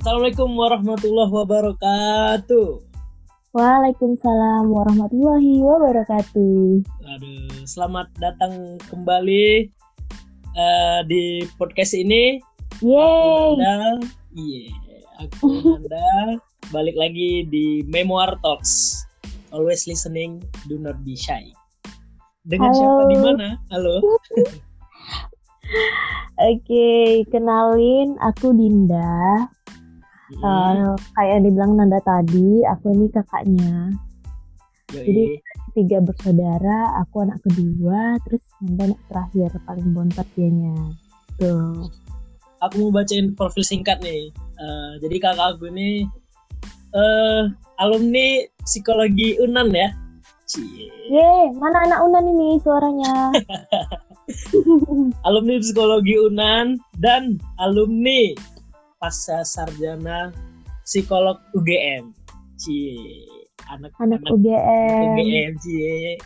Assalamualaikum warahmatullahi wabarakatuh. Waalaikumsalam warahmatullahi wabarakatuh. Aduh, selamat datang kembali uh, di podcast ini. Yeay. Iya, aku Anda balik lagi di Memoir Talks. Always listening, do not be shy. Dengan Halo. siapa di mana? Halo. Oke, kenalin aku Dinda. Hmm, Eh, kayak yang dibilang Nanda tadi, aku ini kakaknya. yoi. jadi- Tiga bersaudara, aku anak kedua, terus Nanda anak terakhir, paling bontot dianya. Tuh. aku mau bacain profil singkat nih. Eh, jadi kakak aku ini eh alumni psikologi Unan ya. Cie. Yeay, mana anak Unan ini suaranya? Alumni psikologi Unan dan alumni pasca sarjana psikolog UGM. Cie. Anak anak anak UGM. UGM cie.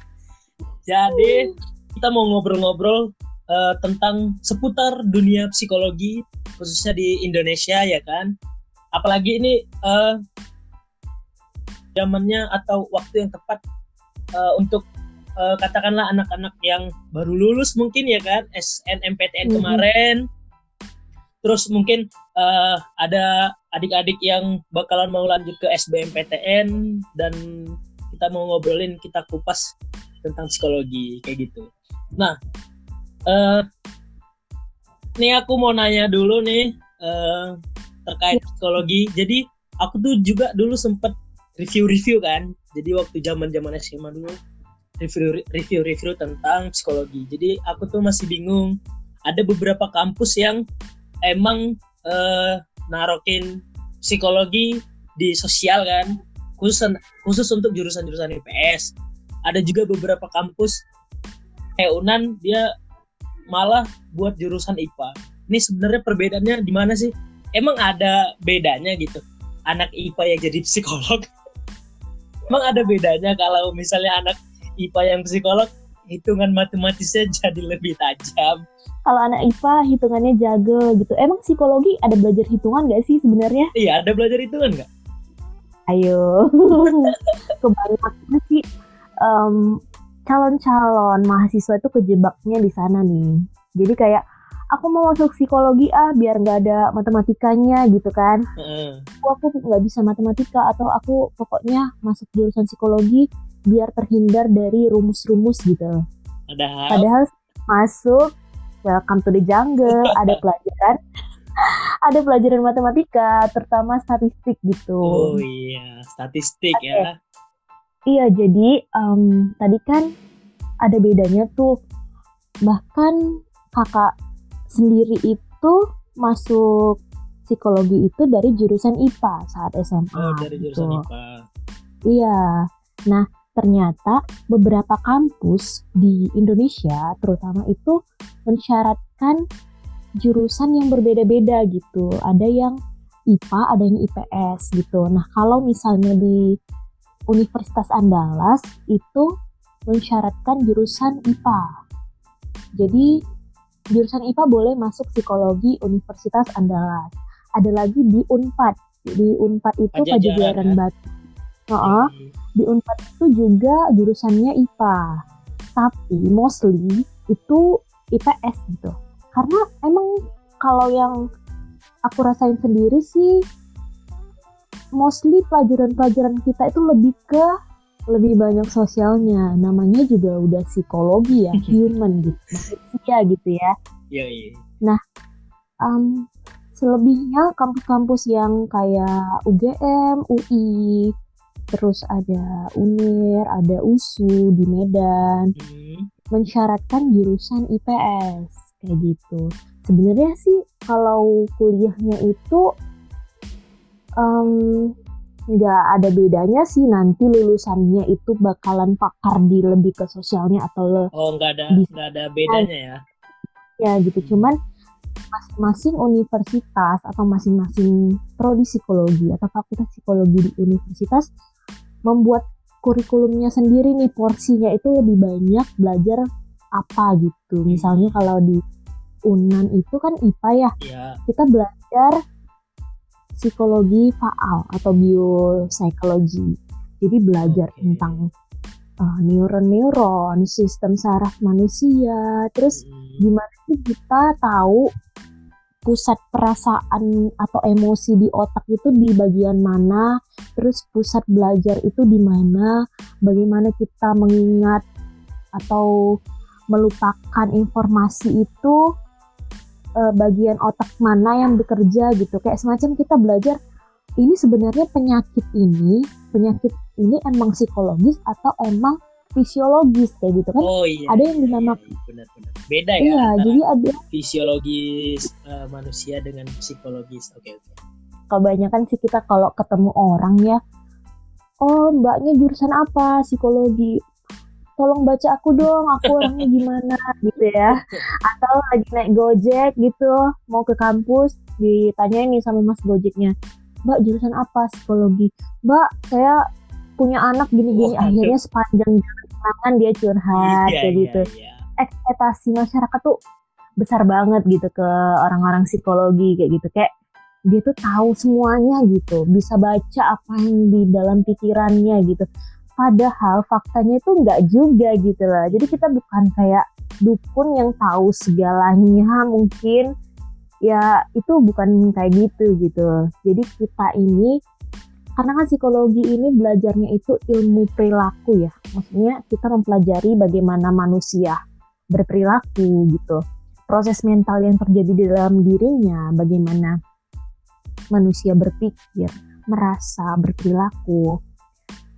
Jadi kita mau ngobrol-ngobrol eh, tentang seputar dunia psikologi khususnya di Indonesia ya kan. Apalagi ini eh, zamannya atau waktu yang tepat eh, untuk eh, katakanlah anak-anak yang baru lulus mungkin ya kan SNMPTN Mhm. kemarin. Terus mungkin eh, ada adik-adik yang bakalan mau lanjut ke SBMPTN dan kita mau ngobrolin kita kupas tentang psikologi kayak gitu. Nah, eh nih aku mau nanya dulu nih eh terkait psikologi. Jadi aku tuh juga dulu sempet review-review kan. Jadi waktu zaman-zaman SMA dulu review review-review tentang psikologi. Jadi aku tuh masih bingung. Ada beberapa kampus yang emang eh narokin psikologi di sosial kan. Khusus khusus untuk jurusan-jurusan IPS ada juga beberapa kampus. Kayak Unan dia malah buat jurusan IPA ini sebenarnya perbedaannya di mana sih? Emang ada bedanya gitu? Anak IPA yang jadi psikolog. Emang ada bedanya kalau misalnya anak IPA yang psikolog hitungan matematisnya jadi lebih tajam Kalau anak IPA hitungannya jago gitu. Emang psikologi ada belajar hitungan gak sih sebenarnya? iya ada belajar hitungan nggak Ayo. Kebanyakan sih em, calon-calon mahasiswa itu kejebaknya di sana nih. Jadi kayak aku mau masuk psikologi ah biar nggak ada matematikanya gitu kan. Heeh. Aku aku nggak bisa matematika atau aku pokoknya masuk jurusan psikologi biar terhindar dari rumus-rumus gitu. padahal Padahal masuk welcome to the jungle ada pelajaran ada pelajaran matematika terutama statistik gitu. oh iya statistik ya Iya, jadi em, tadi kan ada bedanya tuh. Bahkan kakak sendiri itu masuk psikologi itu dari jurusan IPA saat SMA. oh dari gitu. jurusan IPA Iya. Nah, ternyata beberapa kampus di Indonesia terutama itu mensyaratkan jurusan yang berbeda-beda gitu. Ada yang IPA, ada yang IPS gitu. Nah, kalau misalnya di Universitas Andalas itu mensyaratkan jurusan IPA. Jadi jurusan IPA boleh masuk psikologi Universitas Andalas. Ada lagi di Unpad. Di Unpad itu Pajajaran, Pajajaran ya? Batu. Heeh di Unpad itu juga jurusannya IPA. Tapi mostly itu IPS gitu. Karena emang kalau yang aku rasain sendiri sih mostly pelajaran-pelajaran kita itu lebih ke lebih banyak sosialnya. Namanya juga udah psikologi ya, human gitu. Manusia gitu ya. iya iya Um, selebihnya kampus-kampus yang kayak UGM, UI, terus ada UNIR, ada USU di Medan, Hmm. mensyaratkan jurusan IPS kayak gitu. Sebenarnya sih kalau kuliahnya itu nggak ada bedanya sih nanti lulusannya itu bakalan pakar di lebih ke sosialnya atau le oh nggak ada nggak ada bedanya ya ya gitu cuman masing-masing universitas atau masing-masing prodi psikologi atau fakultas psikologi di universitas membuat kurikulumnya sendiri nih porsinya itu lebih banyak belajar apa gitu misalnya kalau di Unan itu kan IPA ya Iya. kita belajar psikologi faal atau biopsikologi. Jadi belajar Oke. tentang uh, neuron-neuron, sistem saraf manusia, terus Hmm. gimana sih kita tahu pusat perasaan atau emosi di otak itu di bagian mana, terus pusat belajar itu di mana, bagaimana kita mengingat atau melupakan informasi itu eh, bagian otak mana yang bekerja gitu. Kayak semacam kita belajar ini sebenarnya penyakit ini, penyakit ini emang psikologis atau emang fisiologis kayak gitu kan. Oh iya. ada yang iya, dinamakan- iya, benar-benar. Beda ya Iya, jadi ada fisiologis eh, manusia dengan psikologis. Oke oke. kebanyakan sih kita kalau ketemu orang ya oh mbaknya jurusan apa psikologi tolong baca aku dong aku orangnya gimana gitu ya atau lagi naik gojek gitu mau ke kampus ditanyain nih sama mas gojeknya mbak jurusan apa psikologi mbak saya punya anak gini-gini akhirnya sepanjang jalan kenangan dia curhat Iya, kayak iya, gitu. iya. ekspektasi masyarakat tuh besar banget gitu ke orang-orang psikologi kayak gitu. Kayak dia tuh tahu semuanya gitu bisa baca apa yang di dalam pikirannya gitu. Padahal faktanya itu nggak juga gitu lah. Jadi kita bukan kayak dukun yang tahu segalanya mungkin ya itu bukan kayak gitu gitu. Jadi kita ini karena kan psikologi ini belajarnya itu ilmu perilaku ya maksudnya kita mempelajari bagaimana manusia berperilaku gitu. Proses mental yang terjadi di dalam dirinya bagaimana manusia berpikir merasa berperilaku.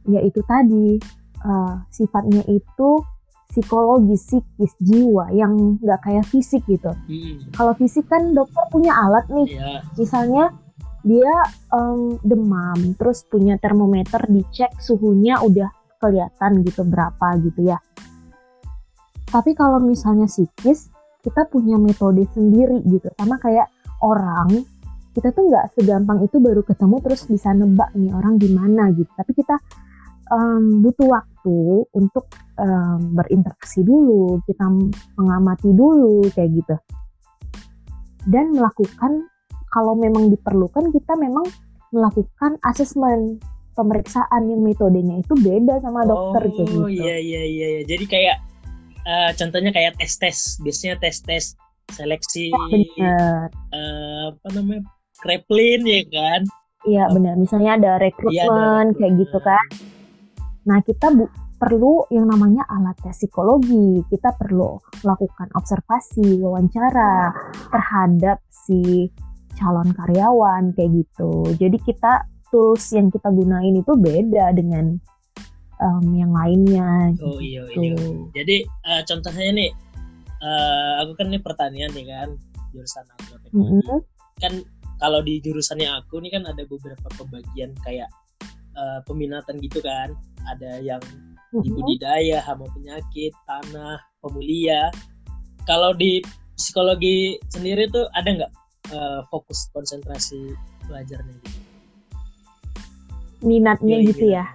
Ya itu tadi eh, sifatnya itu psikologis psikis jiwa yang nggak kayak fisik gitu. Hmm, kalau fisik kan dokter punya alat nih. Iya. misalnya dia em, demam terus punya termometer dicek suhunya udah kelihatan gitu berapa gitu ya. Tapi kalau misalnya psikis kita punya metode sendiri gitu. Sama kayak orang kita tuh nggak segampang itu baru ketemu terus bisa nebak nih orang gimana gitu. Tapi kita em, butuh waktu untuk em, berinteraksi dulu kita mengamati dulu kayak gitu. Dan melakukan kalau memang diperlukan kita memang melakukan asesmen pemeriksaan yang metodenya itu beda sama dokter kayak gitu. Oh iya iya iya. Jadi kayak eh, contohnya kayak tes tes. Biasanya tes tes seleksi Bener. eh, apa namanya Kreplin ya kan? Iya benar. Misalnya ada Iya, ada rekrutmen kayak gitu rekrutmen. kan. Nah kita bu perlu yang namanya alat tes psikologi. Kita perlu melakukan observasi, wawancara terhadap si calon karyawan kayak gitu. Jadi kita tools yang kita gunain itu beda dengan em, yang lainnya. Oh iya gitu. iya. Jadi eh, contohnya nih, eh, aku kan ini pertanian nih kan, jurusan agroteknologi. Mm-mm. Kan kalau di jurusannya aku nih kan ada beberapa pembagian kayak eh, peminatan gitu kan. Ada yang di Mm-mm. budidaya, hama penyakit, tanah, pemulia. Kalau di psikologi sendiri tuh ada nggak eh, fokus konsentrasi belajarnya gitu? Minatnya Iya, gitu iya. ya.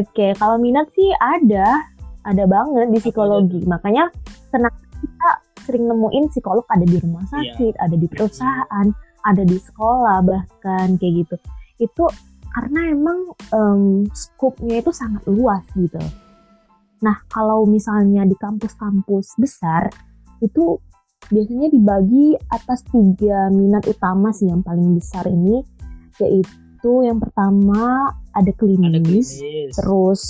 Oke, kalau minat sih ada, ada banget di Apa psikologi. Makanya kenapa kita sering nemuin psikolog ada di rumah Iya. sakit, ada di perusahaan, ada di sekolah bahkan kayak gitu. Itu karena emang em, scope-nya itu sangat luas gitu. Nah, kalau misalnya di kampus-kampus besar itu biasanya dibagi atas tiga minat utama sih yang paling besar ini yaitu yang pertama ada klinis, Ada klinis. terus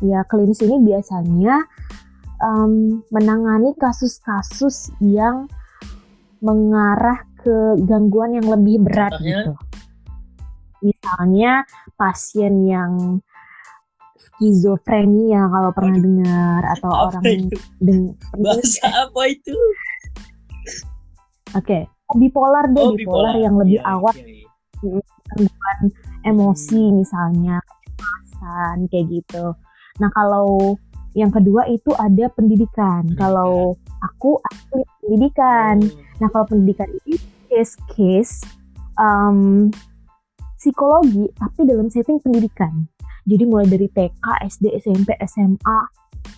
ya klinis ini biasanya em, menangani kasus-kasus yang mengarah ke gangguan yang lebih berat Contohnya? gitu. Misalnya pasien yang skizofrenia kalau pernah dengar atau Apa orang itu? deng- Bahasa apa itu? Oke, bipolar deh, Oh, bipolar, yang lebih Iya, awal iya, iya. Gangguan emosi misalnya kecemasan kayak gitu. Nah kalau yang kedua itu ada pendidikan. Pendidikan. Kalau aku ahli pendidikan. Oh, Nah kalau pendidikan ini case-case um, psikologi tapi dalam setting pendidikan. Jadi mulai dari TK, SD, SMP, SMA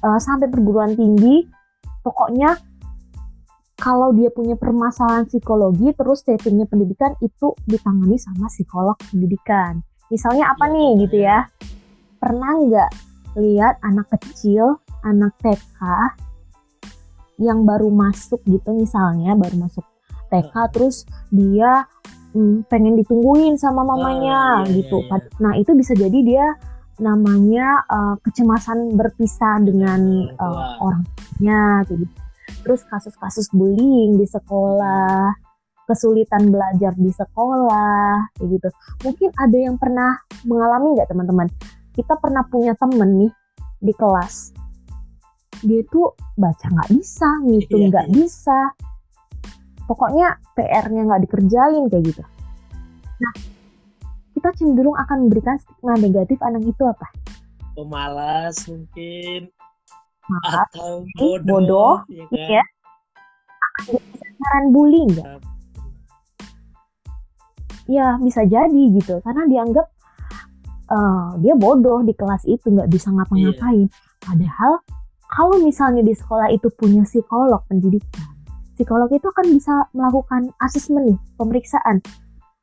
uh, sampai perguruan tinggi, pokoknya kalau dia punya permasalahan psikologi terus settingnya pendidikan itu ditangani sama psikolog pendidikan. Misalnya apa Iya, nih gitu ya? Pernah nggak lihat anak kecil, anak TK yang baru masuk gitu misalnya baru masuk TK terus dia mm, pengen ditungguin sama mamanya Ah, iya, gitu. iya, iya. Nah itu bisa jadi dia namanya eh, kecemasan berpisah dengan Orang tua. orang tuanya kayak gitu. Terus kasus-kasus bullying di sekolah, kesulitan belajar di sekolah kayak gitu. Mungkin ada yang pernah mengalami nggak teman-teman? Kita pernah punya temen nih di kelas. Dia tuh baca nggak bisa, ngitung Iya, nggak iya. bisa. Pokoknya PR-nya nggak dikerjain kayak gitu. Nah, kita cenderung akan memberikan stigma negatif anak itu apa? pemalas mungkin Maaf, atau bodoh, bodoh, ya kan? ya. saran bullying nggak? Ya bisa jadi gitu, karena dianggap eh, dia bodoh di kelas itu nggak bisa ngapa-ngapain. Padahal kalau misalnya di sekolah itu punya psikolog pendidikan, psikolog itu akan bisa melakukan asesmen nih, pemeriksaan.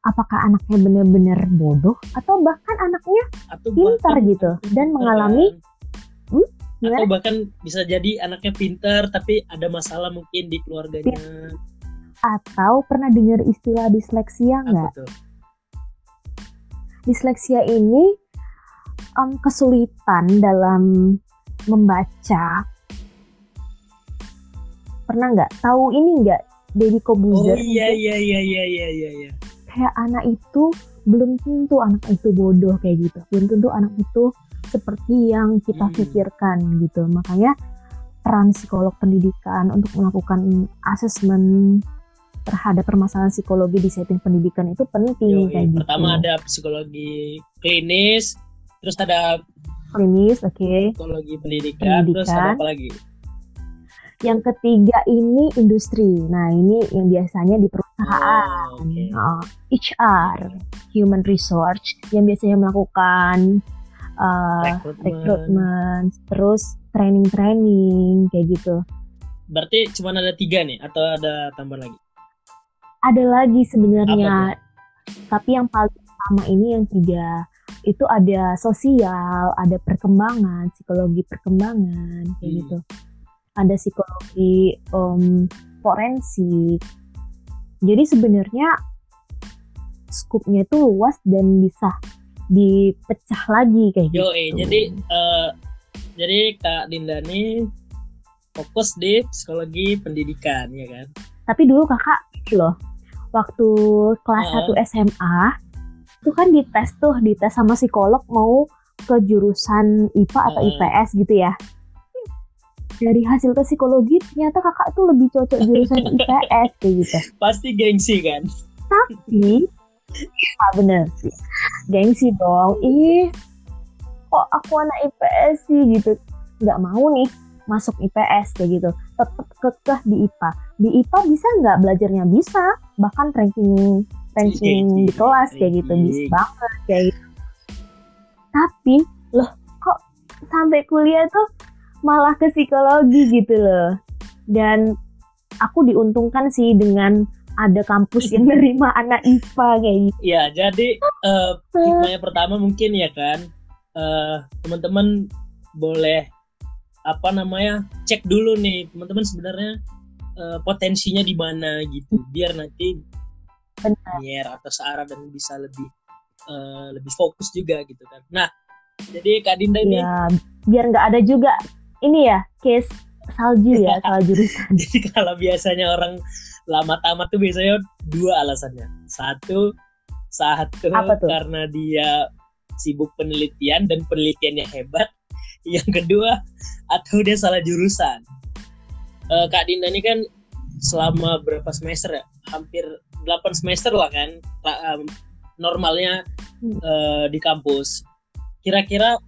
Apakah anaknya benar-benar bodoh atau bahkan anaknya atau pintar bahkan gitu dan mengalami? Hmm? Gimana? atau bahkan bisa jadi anaknya pintar tapi ada masalah mungkin di keluarganya atau pernah dengar istilah disleksia nggak? disleksia ini em, kesulitan dalam membaca. Pernah nggak tahu ini nggak Deddy oh Kobuzer? iya iya iya iya iya iya iya Kayak anak itu belum tentu anak itu bodoh kayak gitu. Belum tentu anak itu seperti yang kita Hmm. pikirkan gitu. Makanya peran psikolog pendidikan untuk melakukan asesmen terhadap permasalahan psikologi di setting pendidikan itu penting Yoi, kayak gitu. pertama ada psikologi klinis terus ada klinis, oke. psikologi pendidikan, terus Pendidikan. ada apa lagi Yang ketiga ini industri. Nah, ini yang biasanya di perusahaan. Oh, oke. Uh, HR, human resource, yang biasanya melakukan uh, rekrutmen terus training-training kayak gitu. berarti cuma ada tiga nih atau ada tambah lagi Ada lagi sebenarnya, tapi yang paling utama ini yang tiga itu ada sosial, ada perkembangan, psikologi perkembangan kayak Hmm. gitu. Ada psikologi em, forensik. Jadi sebenarnya skupnya itu luas dan bisa dipecah lagi kayak gitu. Yo, eh, jadi eh, jadi Kak Dinda nih fokus di psikologi pendidikan ya kan? Tapi dulu kakak loh, waktu kelas Heeh. 1 SMA itu kan dites tuh, dites sama psikolog mau ke jurusan IPA atau Heeh. IPS gitu ya. Dari hasil tes psikologi ternyata kakak tuh lebih cocok jurusan IPS kayak gitu. Pasti gengsi kan? Tapi, ah bener sih, gengsi dong. Ih, kok aku anak IPS sih gitu. Nggak mau nih masuk IPS kayak gitu. Tetap kekeh di IPA. Di IPA bisa nggak belajarnya? Bisa. Bahkan ranking ranking di kelas kayak gitu. Bisa banget kayak gitu. Tapi, loh kok sampai kuliah tuh malah ke psikologi gitu loh. Dan aku diuntungkan sih dengan ada kampus yang nerima anak IPA kayak gitu. Ya, jadi eh hikmahnya pertama mungkin ya kan, eh teman-teman boleh apa namanya cek dulu nih teman-teman sebenarnya eh, potensinya di mana gitu, biar nanti Benar. nyer atau searah dan bisa lebih eh, lebih fokus juga gitu kan. Nah, jadi Kak Dinda ini Ya, biar nggak ada juga ini ya case salju ya, jurusan. Jadi kalau biasanya orang lama tamat tuh biasanya dua alasannya. Satu, satu karena dia sibuk penelitian dan penelitiannya hebat. Yang kedua, atau dia salah jurusan. Eh, Kak Dinda ini kan selama berapa semester ya? Hampir 8 semester lah kan normalnya eh, di kampus. Kira-kira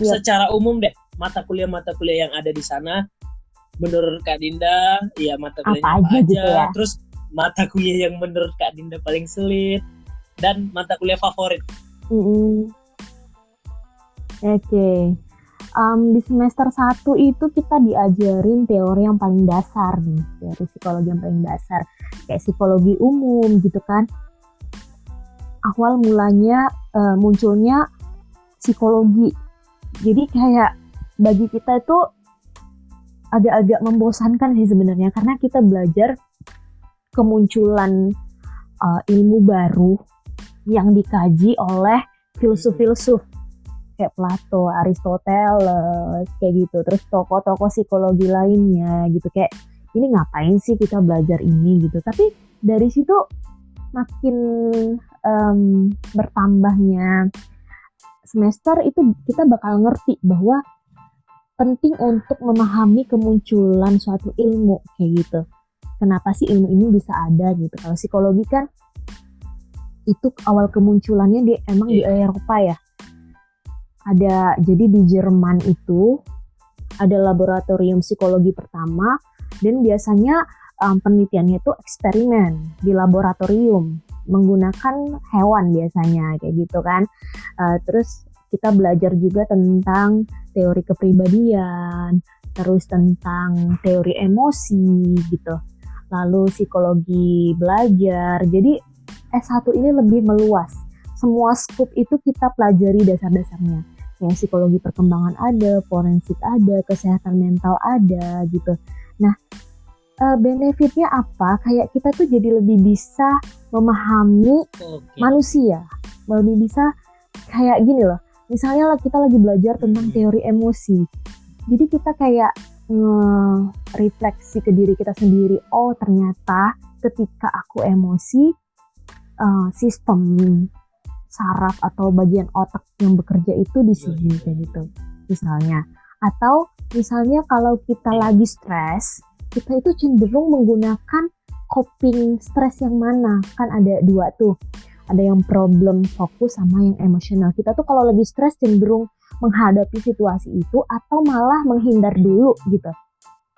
Iya. secara umum deh mata kuliah-mata kuliah yang ada di sana menurut Kak Dinda ya mata kuliah Apa apa, aja aja, gitu ya? terus mata kuliah yang menurut Kak Dinda paling sulit dan mata kuliah favorit Mm-mm. Oke, um, di semester 1 itu kita diajarin teori yang paling dasar nih, teori psikologi yang paling dasar, kayak psikologi umum gitu kan. Awal mulanya uh, munculnya psikologi. Jadi kayak bagi kita itu agak-agak membosankan sih sebenarnya karena kita belajar kemunculan uh, ilmu baru yang dikaji oleh filsuf-filsuf kayak Plato, Aristoteles, kayak gitu. Terus tokoh-tokoh psikologi lainnya gitu kayak ini ngapain sih kita belajar ini gitu. Tapi dari situ makin um, bertambahnya semester itu kita bakal ngerti bahwa penting untuk memahami kemunculan suatu ilmu kayak gitu. Kenapa sih ilmu ini bisa ada gitu? Kalau psikologi kan itu awal kemunculannya di emang yeah. di iya. Eropa ya ada jadi di Jerman itu ada laboratorium psikologi pertama dan biasanya um, penelitiannya itu eksperimen di laboratorium menggunakan hewan biasanya kayak gitu kan uh, terus kita belajar juga tentang teori kepribadian terus tentang teori emosi gitu lalu psikologi belajar jadi S1 ini lebih meluas semua scoop itu kita pelajari dasar-dasarnya kayak psikologi perkembangan ada, forensik ada, kesehatan mental ada gitu. Nah, uh, benefitnya apa? Kayak kita tuh jadi lebih bisa memahami okay. manusia, lebih bisa kayak gini loh. Misalnya kita lagi belajar tentang hmm. teori emosi, jadi kita kayak refleksi ke diri kita sendiri. Oh ternyata ketika aku emosi, uh, sistem saraf atau bagian otak yang bekerja itu di sini kayak gitu misalnya. Atau misalnya kalau kita lagi stres kita itu cenderung menggunakan coping stres yang mana? Kan ada dua tuh ada yang problem fokus sama yang emosional. Kita tuh kalau lagi stres cenderung menghadapi situasi itu atau malah menghindar dulu gitu.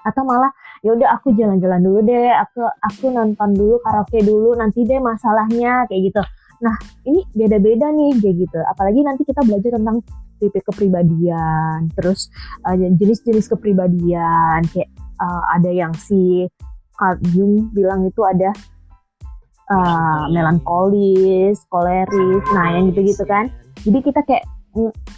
Atau malah ya udah aku jalan-jalan dulu deh aku aku nonton dulu karaoke dulu nanti deh masalahnya kayak gitu. Nah, ini beda-beda nih kayak gitu. Apalagi nanti kita belajar tentang tipe kepribadian, terus uh, jenis-jenis kepribadian kayak uh, ada yang si Carl Jung bilang itu ada uh, melankolis, koleris, nah yang gitu-gitu kan. Jadi kita kayak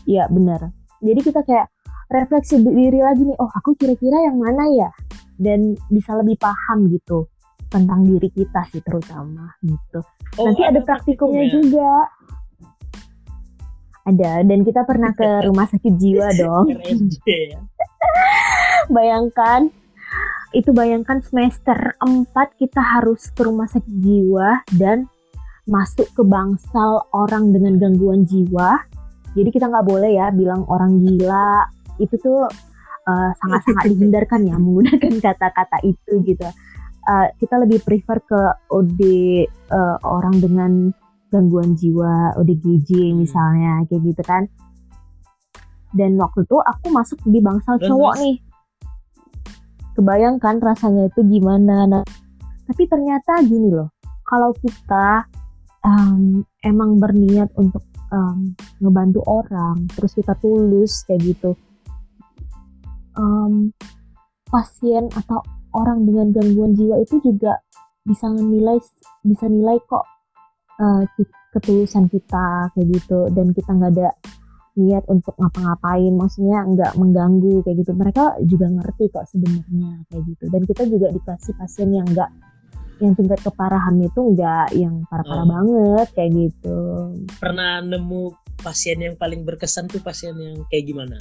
ya benar. Jadi kita kayak refleksi diri lagi nih, oh aku kira-kira yang mana ya? Dan bisa lebih paham gitu tentang diri kita sih terutama gitu. Oh, Nanti ada, ada praktikumnya ya? juga. Ada dan kita pernah ke rumah sakit jiwa dong. Ya. bayangkan itu bayangkan semester 4 kita harus ke rumah sakit jiwa dan masuk ke bangsal orang dengan gangguan jiwa. Jadi kita nggak boleh ya bilang orang gila. Itu tuh uh, sangat-sangat dihindarkan ya menggunakan kata-kata itu gitu uh, kita lebih prefer ke OD uh, orang dengan gangguan jiwa, ODGJ hmm. misalnya kayak gitu kan. Dan waktu itu aku masuk di bangsal cowok nih. Kebayangkan rasanya itu gimana. Nah, tapi ternyata gini loh, kalau kita um, emang berniat untuk um, ngebantu orang, terus kita tulus kayak gitu, um, pasien atau orang dengan gangguan jiwa itu juga bisa nilai bisa nilai kok uh, ketulusan kita kayak gitu dan kita nggak ada niat untuk ngapa-ngapain maksudnya nggak mengganggu kayak gitu. Mereka juga ngerti kok sebenarnya kayak gitu. Dan kita juga dikasih pasien yang nggak yang tingkat keparahan itu nggak yang parah-parah oh. banget kayak gitu. Pernah nemu pasien yang paling berkesan tuh pasien yang kayak gimana?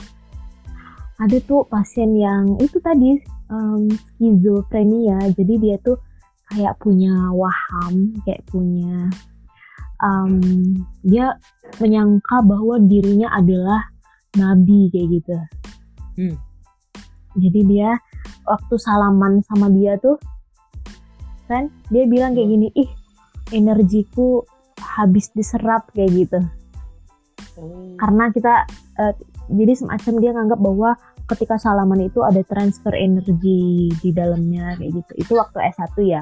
Ada tuh pasien yang itu tadi um, skizofrenia. Jadi dia tuh kayak punya waham kayak punya um, dia menyangka bahwa dirinya adalah nabi kayak gitu hmm. jadi dia waktu salaman sama dia tuh kan dia bilang kayak gini ih energiku habis diserap kayak gitu oh. karena kita uh, jadi semacam dia nganggap bahwa ketika salaman itu ada transfer energi di dalamnya kayak gitu. Itu waktu S1 ya.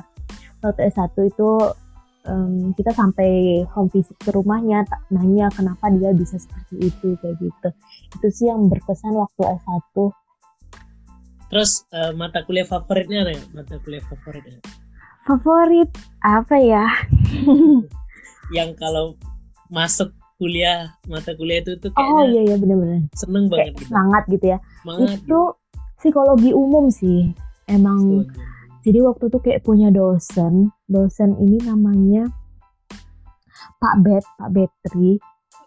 Waktu S1 itu um, kita sampai home visit ke rumahnya nanya kenapa dia bisa seperti itu kayak gitu. Itu sih yang berkesan waktu S1 terus uh, mata kuliah favoritnya apa ya mata kuliah favoritnya favorit apa ya? Yang kalau masuk kuliah mata kuliah itu tuh kayaknya oh iya iya benar-benar seneng banget gitu. semangat gitu ya. Semangat, itu psikologi umum sih. Emang psikologi. Jadi waktu itu kayak punya dosen. Dosen ini namanya Pak Bet Pak Betri.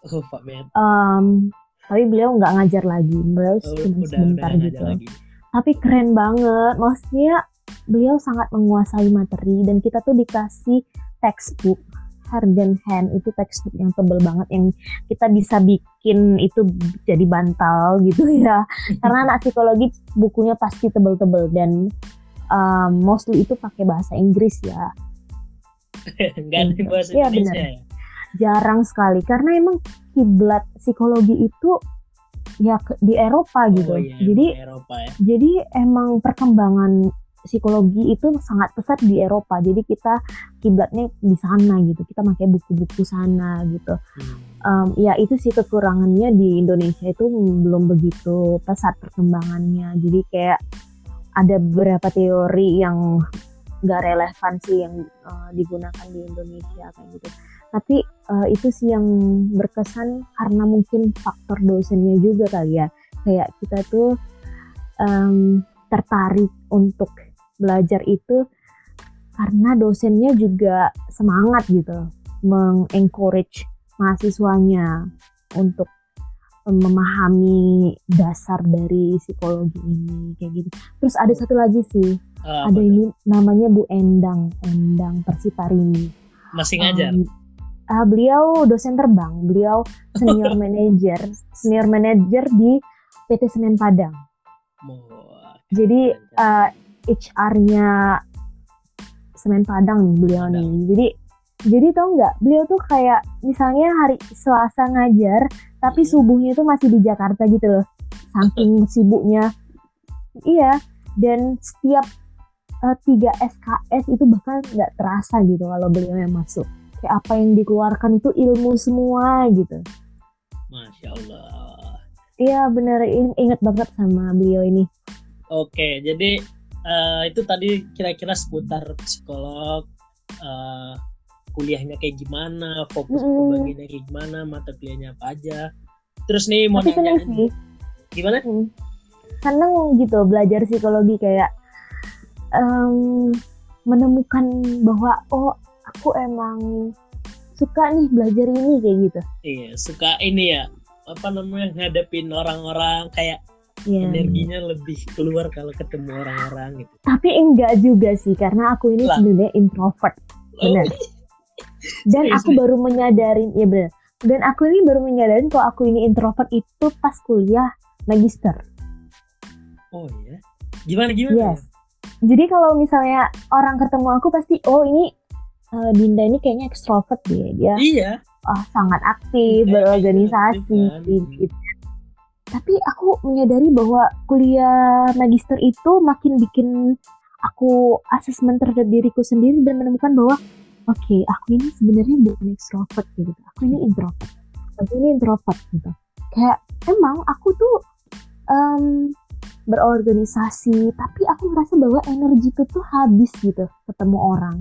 Oh Pak Bet um, tapi beliau nggak ngajar lagi. Beliau oh, cuma sebentar udah gitu. lagi. tapi keren banget. Maksudnya beliau sangat menguasai materi dan kita tuh dikasih textbook. Harden Hand itu textbook yang tebel banget yang kita bisa bikin itu jadi bantal gitu ya. Karena anak psikologi bukunya pasti tebel-tebel dan um, mostly itu pakai bahasa Inggris ya nggak ada gitu. bahasa ya, Indonesia bener. ya jarang sekali karena emang kiblat psikologi itu ya di Eropa gitu oh, iya, jadi Eropa, ya. jadi emang perkembangan psikologi itu sangat pesat di Eropa jadi kita kiblatnya di sana gitu kita pakai buku-buku sana gitu hmm. um, ya itu sih kekurangannya di Indonesia itu belum begitu pesat perkembangannya jadi kayak ada beberapa teori yang nggak relevan sih yang uh, digunakan di Indonesia kayak gitu. Tapi uh, itu sih yang berkesan karena mungkin faktor dosennya juga kali ya. Kayak kita tuh um, tertarik untuk belajar itu karena dosennya juga semangat gitu mengencourage mahasiswanya untuk memahami dasar dari psikologi ini kayak gitu. Terus ada satu lagi sih, uh, ada ini namanya Bu Endang, Endang Persitarini. Masih ngajar? Um, uh, beliau dosen terbang, beliau senior manager, senior manager di PT Semen Padang. Oh, Jadi uh, HR-nya Semen Padang nih beliau nih. Jadi jadi tau nggak beliau tuh kayak misalnya hari Selasa ngajar tapi hmm. subuhnya tuh masih di Jakarta gitu loh. Saking sibuknya. Iya dan setiap uh, tiga SKS itu bahkan nggak terasa gitu kalau beliau yang masuk. Kayak apa yang dikeluarkan itu ilmu semua gitu. Masya Allah. Iya bener. Inget banget sama beliau ini. Oke jadi uh, itu tadi kira-kira seputar psikolog uh, kuliahnya kayak gimana fokus mm. pembagiannya kayak gimana mata kuliahnya apa aja terus nih mau Tapi nanya sih. gimana mm. seneng gitu belajar psikologi kayak um, menemukan bahwa oh aku emang suka nih belajar ini kayak gitu iya suka ini ya apa namanya ngadepin orang-orang kayak yeah. energinya lebih keluar kalau ketemu orang-orang gitu. Tapi enggak juga sih karena aku ini sebenarnya introvert. Benar. Oh. Dan aku baru menyadarin, ya benar. Dan aku ini baru menyadarin kalau aku ini introvert itu pas kuliah magister. Oh iya. Gimana gimana? Yes. Jadi kalau misalnya orang ketemu aku pasti oh ini uh, Dinda ini kayaknya ekstrovert dia. Dia Iya. Oh, sangat aktif, berorganisasi gitu tapi aku menyadari bahwa kuliah magister itu makin bikin aku asesmen terhadap diriku sendiri dan menemukan bahwa oke okay, aku ini sebenarnya bukan extrovert gitu. Aku ini introvert. Aku ini introvert gitu. Kayak emang aku tuh um, berorganisasi tapi aku merasa bahwa energiku tuh habis gitu ketemu orang.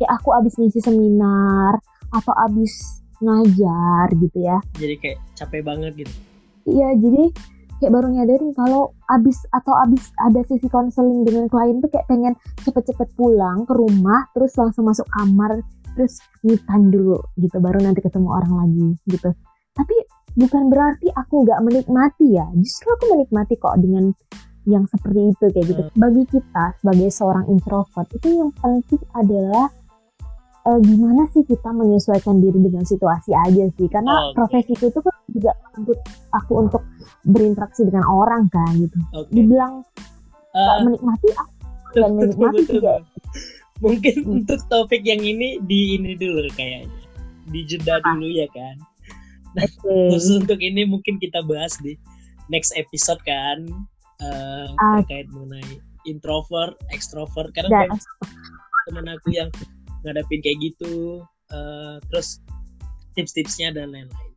Kayak aku habis ngisi seminar atau habis ngajar gitu ya. Jadi kayak capek banget gitu. Iya jadi kayak baru nyadarin kalau abis atau abis ada sesi konseling dengan klien tuh kayak pengen cepet-cepet pulang ke rumah terus langsung masuk kamar terus me dulu gitu baru nanti ketemu orang lagi gitu tapi bukan berarti aku nggak menikmati ya justru aku menikmati kok dengan yang seperti itu kayak gitu hmm. bagi kita sebagai seorang introvert itu yang penting adalah uh, gimana sih kita menyesuaikan diri dengan situasi aja sih? Karena oh, okay. profesiku itu kan juga untuk aku untuk berinteraksi dengan orang kan gitu. Okay. dibilang uh, menikmati aku dan menikmati juga. mungkin hmm. untuk topik yang ini di ini dulu kayaknya. Di jeda dulu ya kan? Nah okay. khusus untuk ini mungkin kita bahas di next episode kan uh, uh, terkait mengenai introvert, extrovert. Karena teman aku yang ngadapin kayak gitu uh, terus tips-tipsnya dan lain-lain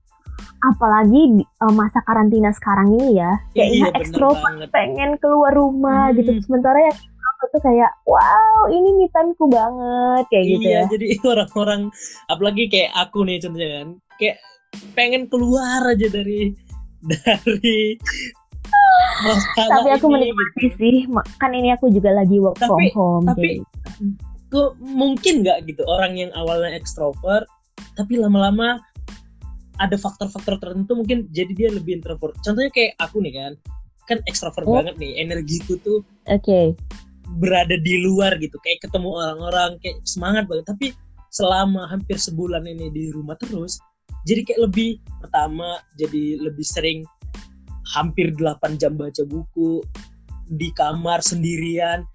apalagi uh, masa karantina sekarang ini ya kayak iya, ekstrovert pengen keluar rumah gitu. hmm. gitu sementara yang aku tuh kayak wow ini me timeku banget kayak iya, gitu ya jadi orang-orang apalagi kayak aku nih contohnya kan kayak pengen keluar aja dari dari tapi aku menikmati gitu. sih kan ini aku juga lagi work tapi, from home tapi kok mungkin nggak gitu. Orang yang awalnya ekstrovert tapi lama-lama ada faktor-faktor tertentu mungkin jadi dia lebih introvert. Contohnya kayak aku nih kan kan ekstrovert oh. banget nih. Energiku tuh oke. okay. berada di luar gitu. Kayak ketemu orang-orang kayak semangat banget. Tapi selama hampir sebulan ini di rumah terus jadi kayak lebih pertama jadi lebih sering hampir 8 jam baca buku di kamar sendirian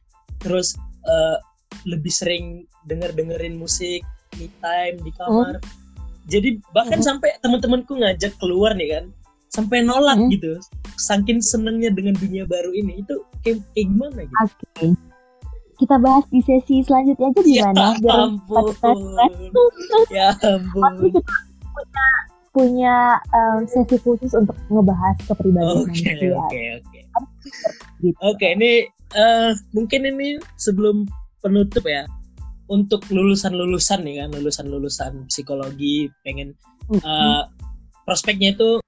terus uh, lebih sering denger dengerin musik me time di kamar oh. jadi bahkan oh. sampai teman-temanku ngajak keluar nih kan sampai nolak oh. gitu saking senengnya dengan dunia baru ini itu kayak, kayak gimana gitu oke okay. kita bahas di sesi selanjutnya aja gimana ya ampun ya ampun punya punya um, sesi khusus untuk ngebahas kepribadian okay, manusia. Oke oke gitu. Oke ini uh, mungkin ini sebelum penutup ya. Untuk lulusan-lulusan nih kan lulusan-lulusan psikologi pengen uh, prospeknya itu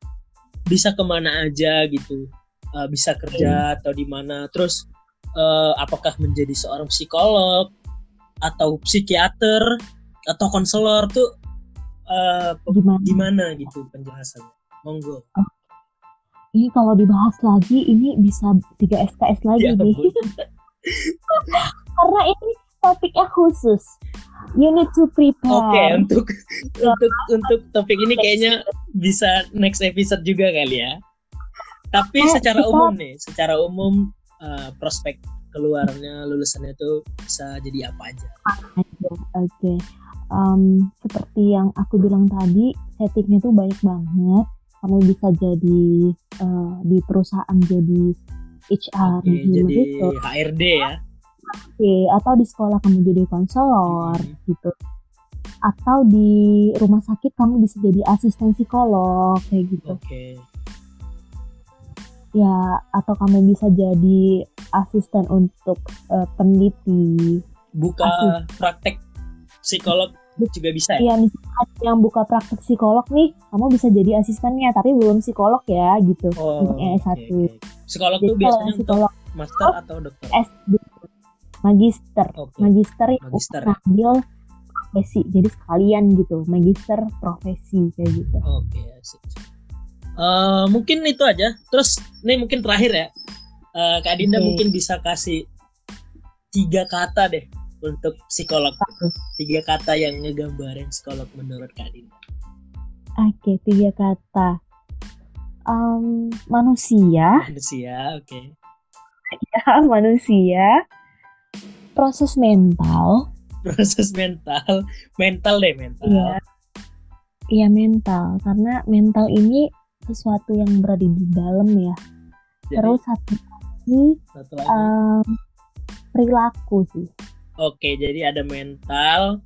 bisa ke mana aja gitu. Uh, bisa kerja hmm. atau di mana. Terus uh, apakah menjadi seorang psikolog atau psikiater atau konselor tuh uh, gimana? gimana gitu penjelasannya? Monggo. Ini kalau dibahas lagi ini bisa tiga SKS lagi ya, nih karena ini topiknya khusus. You need to prepare. Oke okay, untuk ya. untuk untuk topik ini kayaknya bisa next episode juga kali ya. Tapi eh, secara kita... umum nih secara umum uh, prospek keluarnya lulusannya itu bisa jadi apa aja? Oke okay um, seperti yang aku bilang tadi settingnya tuh banyak banget. Kamu bisa jadi uh, di perusahaan jadi HR Oke, jadi gitu. HRD ya Oke, atau di sekolah kamu jadi konselor hmm. gitu atau di rumah sakit kamu bisa jadi asisten psikolog kayak gitu Oke. ya atau kamu bisa jadi asisten untuk uh, peneliti buka asisten. praktek psikolog juga bisa ya? Iya, misalkan yang buka praktek psikolog nih, kamu bisa jadi asistennya, tapi belum psikolog ya, gitu. Oh, untuk yang S1. Okay, okay. Psikolog jadi tuh biasanya psikolog, untuk master atau dokter? S2. Magister. Okay. Magister yang magister. ngambil profesi. Jadi sekalian gitu, magister profesi kayak gitu. Oke, okay, asik. Uh, mungkin itu aja. Terus ini mungkin terakhir ya. Uh, Kak Dinda okay. mungkin bisa kasih tiga kata deh untuk psikolog. Tiga kata yang ngegambarin psikolog menurut Kak Dinda oke tiga kata. Um, manusia. Manusia oke. Okay. ya manusia. Proses mental. Proses mental. Mental deh mental. Iya. Iya mental. Karena mental ini sesuatu yang berada di dalam ya. Jadi, terus satu lagi, satu lagi. Um, perilaku sih Oke, jadi ada mental,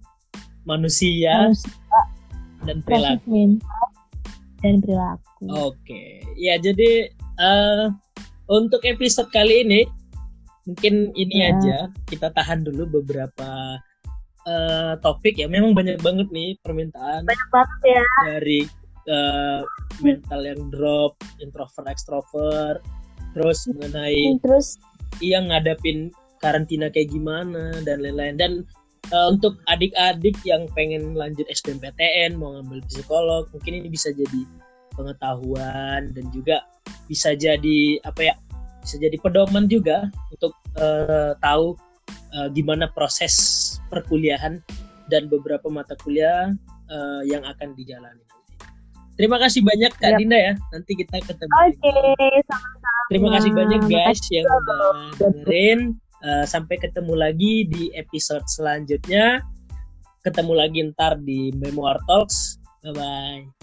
manusia, manusia dan perilaku. Mental dan perilaku. Oke, ya jadi uh, untuk episode kali ini mungkin ini ya. aja kita tahan dulu beberapa uh, topik ya. Memang banyak banget nih permintaan. Banyak banget ya. Dari uh, mental yang drop, introvert, extrovert, terus mengenai terus yang ngadapin karantina kayak gimana dan lain-lain dan uh, untuk adik-adik yang pengen lanjut SBMPTN mau ngambil psikolog mungkin ini bisa jadi pengetahuan dan juga bisa jadi apa ya bisa jadi pedoman juga untuk uh, tahu uh, gimana proses perkuliahan dan beberapa mata kuliah uh, yang akan dijalani Terima kasih banyak Kak yep. Dinda ya. Nanti kita ketemu. Oke, okay, sama-sama. Terima kasih banyak guys yang udah dengerin. Uh, sampai ketemu lagi di episode selanjutnya. Ketemu lagi ntar di Memoir Talks. Bye bye.